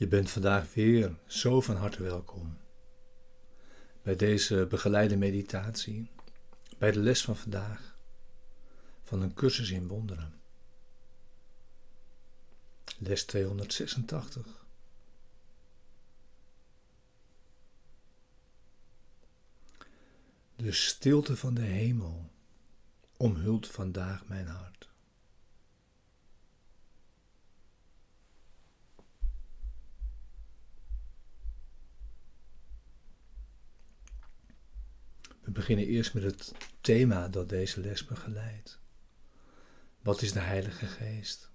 Je bent vandaag weer zo van harte welkom bij deze begeleide meditatie, bij de les van vandaag van een cursus in wonderen. Les 286. De stilte van de hemel omhult vandaag mijn hart. We beginnen eerst met het thema dat deze les begeleidt. Wat is de Heilige Geest?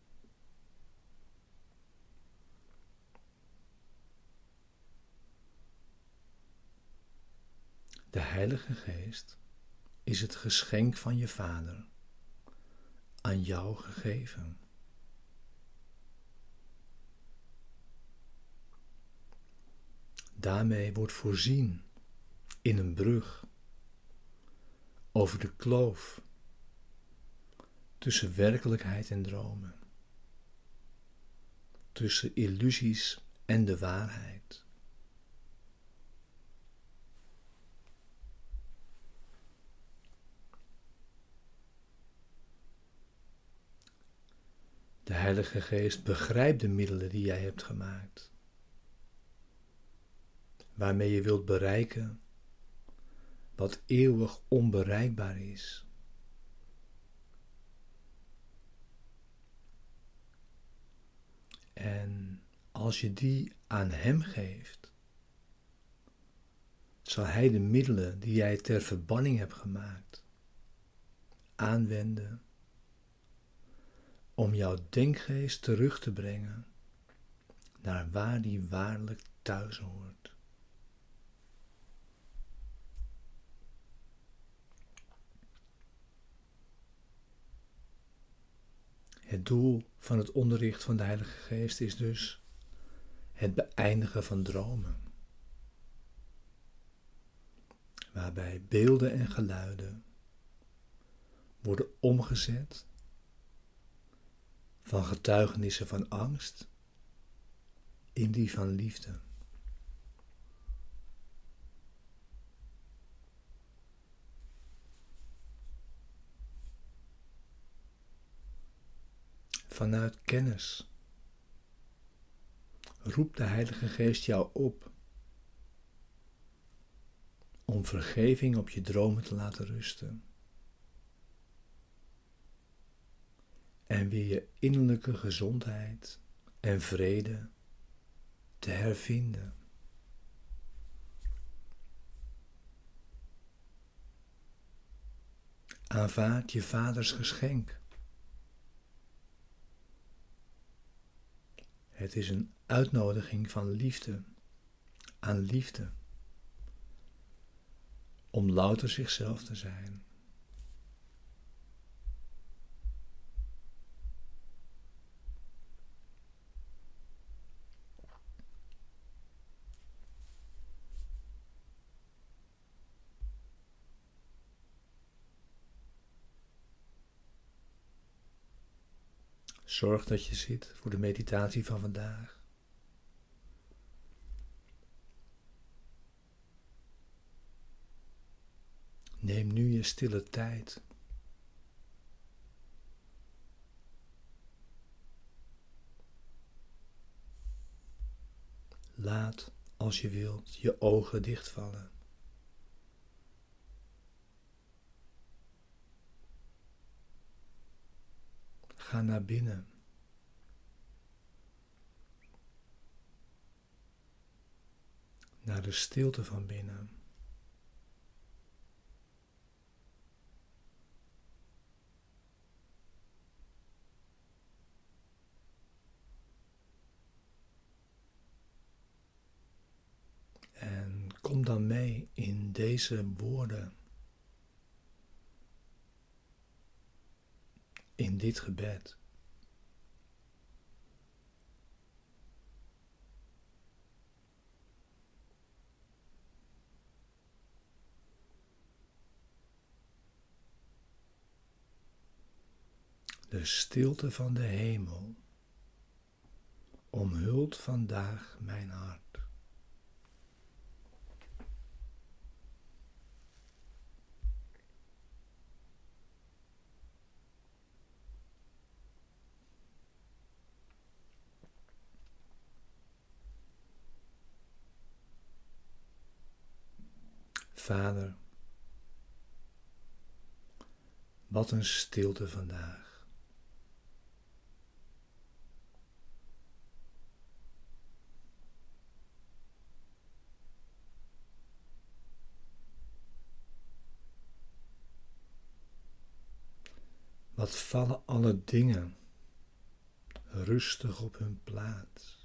De Heilige Geest is het geschenk van je Vader, aan jou gegeven. Daarmee wordt voorzien in een brug over de kloof tussen werkelijkheid en dromen, tussen illusies en de waarheid. De Heilige Geest begrijpt de middelen die jij hebt gemaakt, waarmee je wilt bereiken wat eeuwig onbereikbaar is. En als je die aan Hem geeft, zal Hij de middelen die jij ter verbanning hebt gemaakt aanwenden om jouw denkgeest terug te brengen naar waar die waarlijk thuis hoort. Het doel van het onderricht van de Heilige Geest is dus het beëindigen van dromen, waarbij beelden en geluiden worden omgezet van getuigenissen van angst in die van liefde. Vanuit kennis roept de Heilige Geest jou op om vergeving op je dromen te laten rusten. en weer je innerlijke gezondheid en vrede te hervinden. Aanvaard je vaders geschenk. Het is een uitnodiging van liefde aan liefde om louter zichzelf te zijn. Zorg dat je zit voor de meditatie van vandaag. Neem nu je stille tijd. Laat, als je wilt, je ogen dichtvallen. Ga naar binnen. Naar de stilte van binnen. En kom dan mee in deze woorden. In dit gebed. De stilte van de hemel omhult vandaag mijn hart. Vader, wat een stilte vandaag. Wat vallen alle dingen rustig op hun plaats.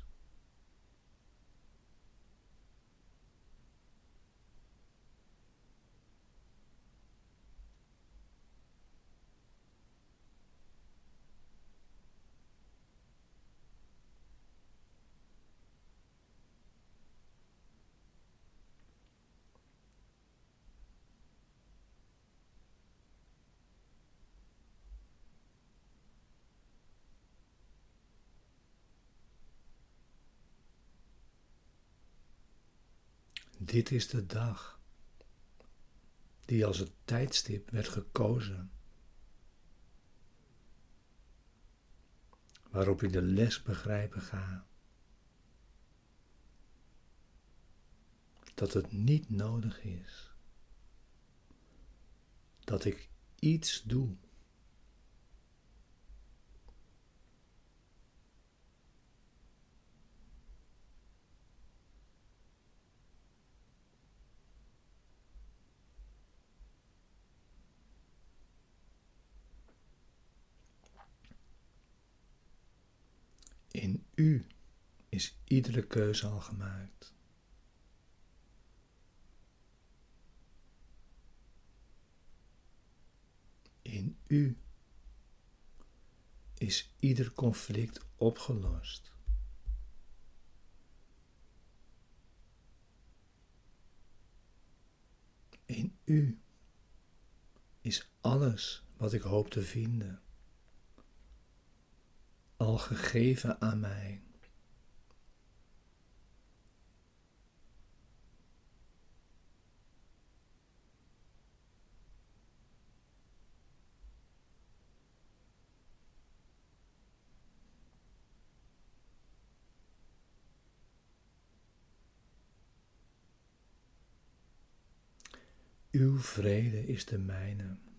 Dit is de dag die als het tijdstip werd gekozen, waarop ik de les begrijpen ga. Dat het niet nodig is dat ik iets doe In u is iedere keuze al gemaakt. In u is ieder conflict opgelost. In u is alles wat ik hoop te vinden al gegeven aan mij. Uw vrede is de mijne.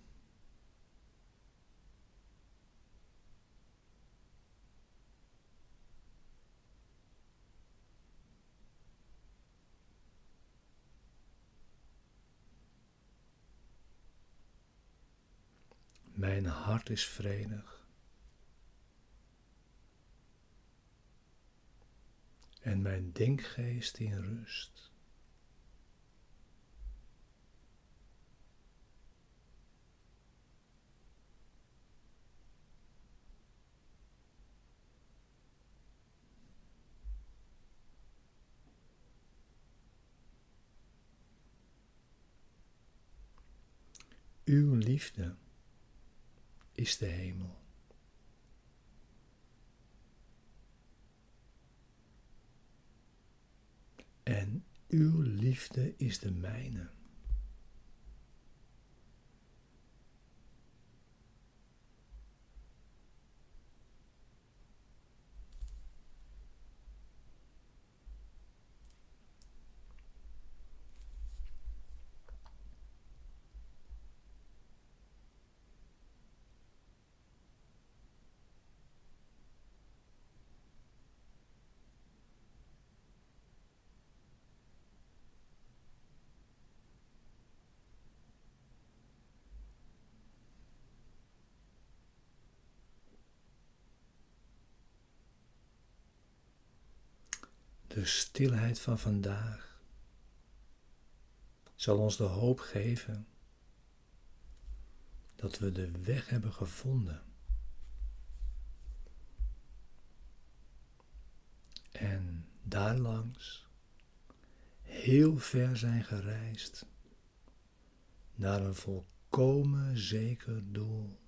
Mijn hart is vredig. En mijn denkgeest in rust. Uw liefde is de hemel. En uw liefde is de mijne. De stilheid van vandaag zal ons de hoop geven dat we de weg hebben gevonden. En daarlangs heel ver zijn gereisd naar een volkomen zeker doel.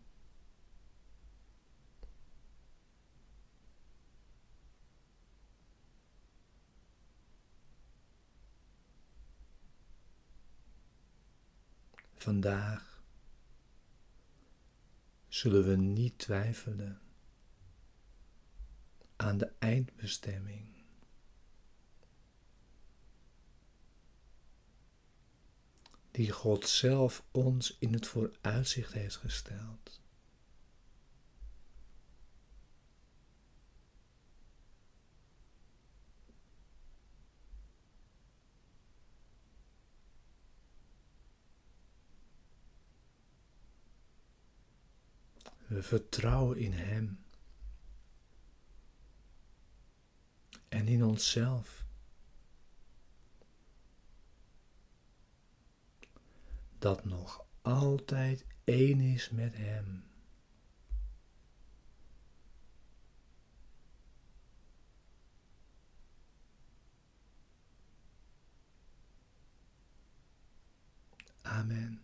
Vandaag zullen we niet twijfelen aan de eindbestemming. Die God zelf ons in het vooruitzicht heeft gesteld. We vertrouwen in Hem en in onszelf. Dat nog altijd één is met Hem. Amen.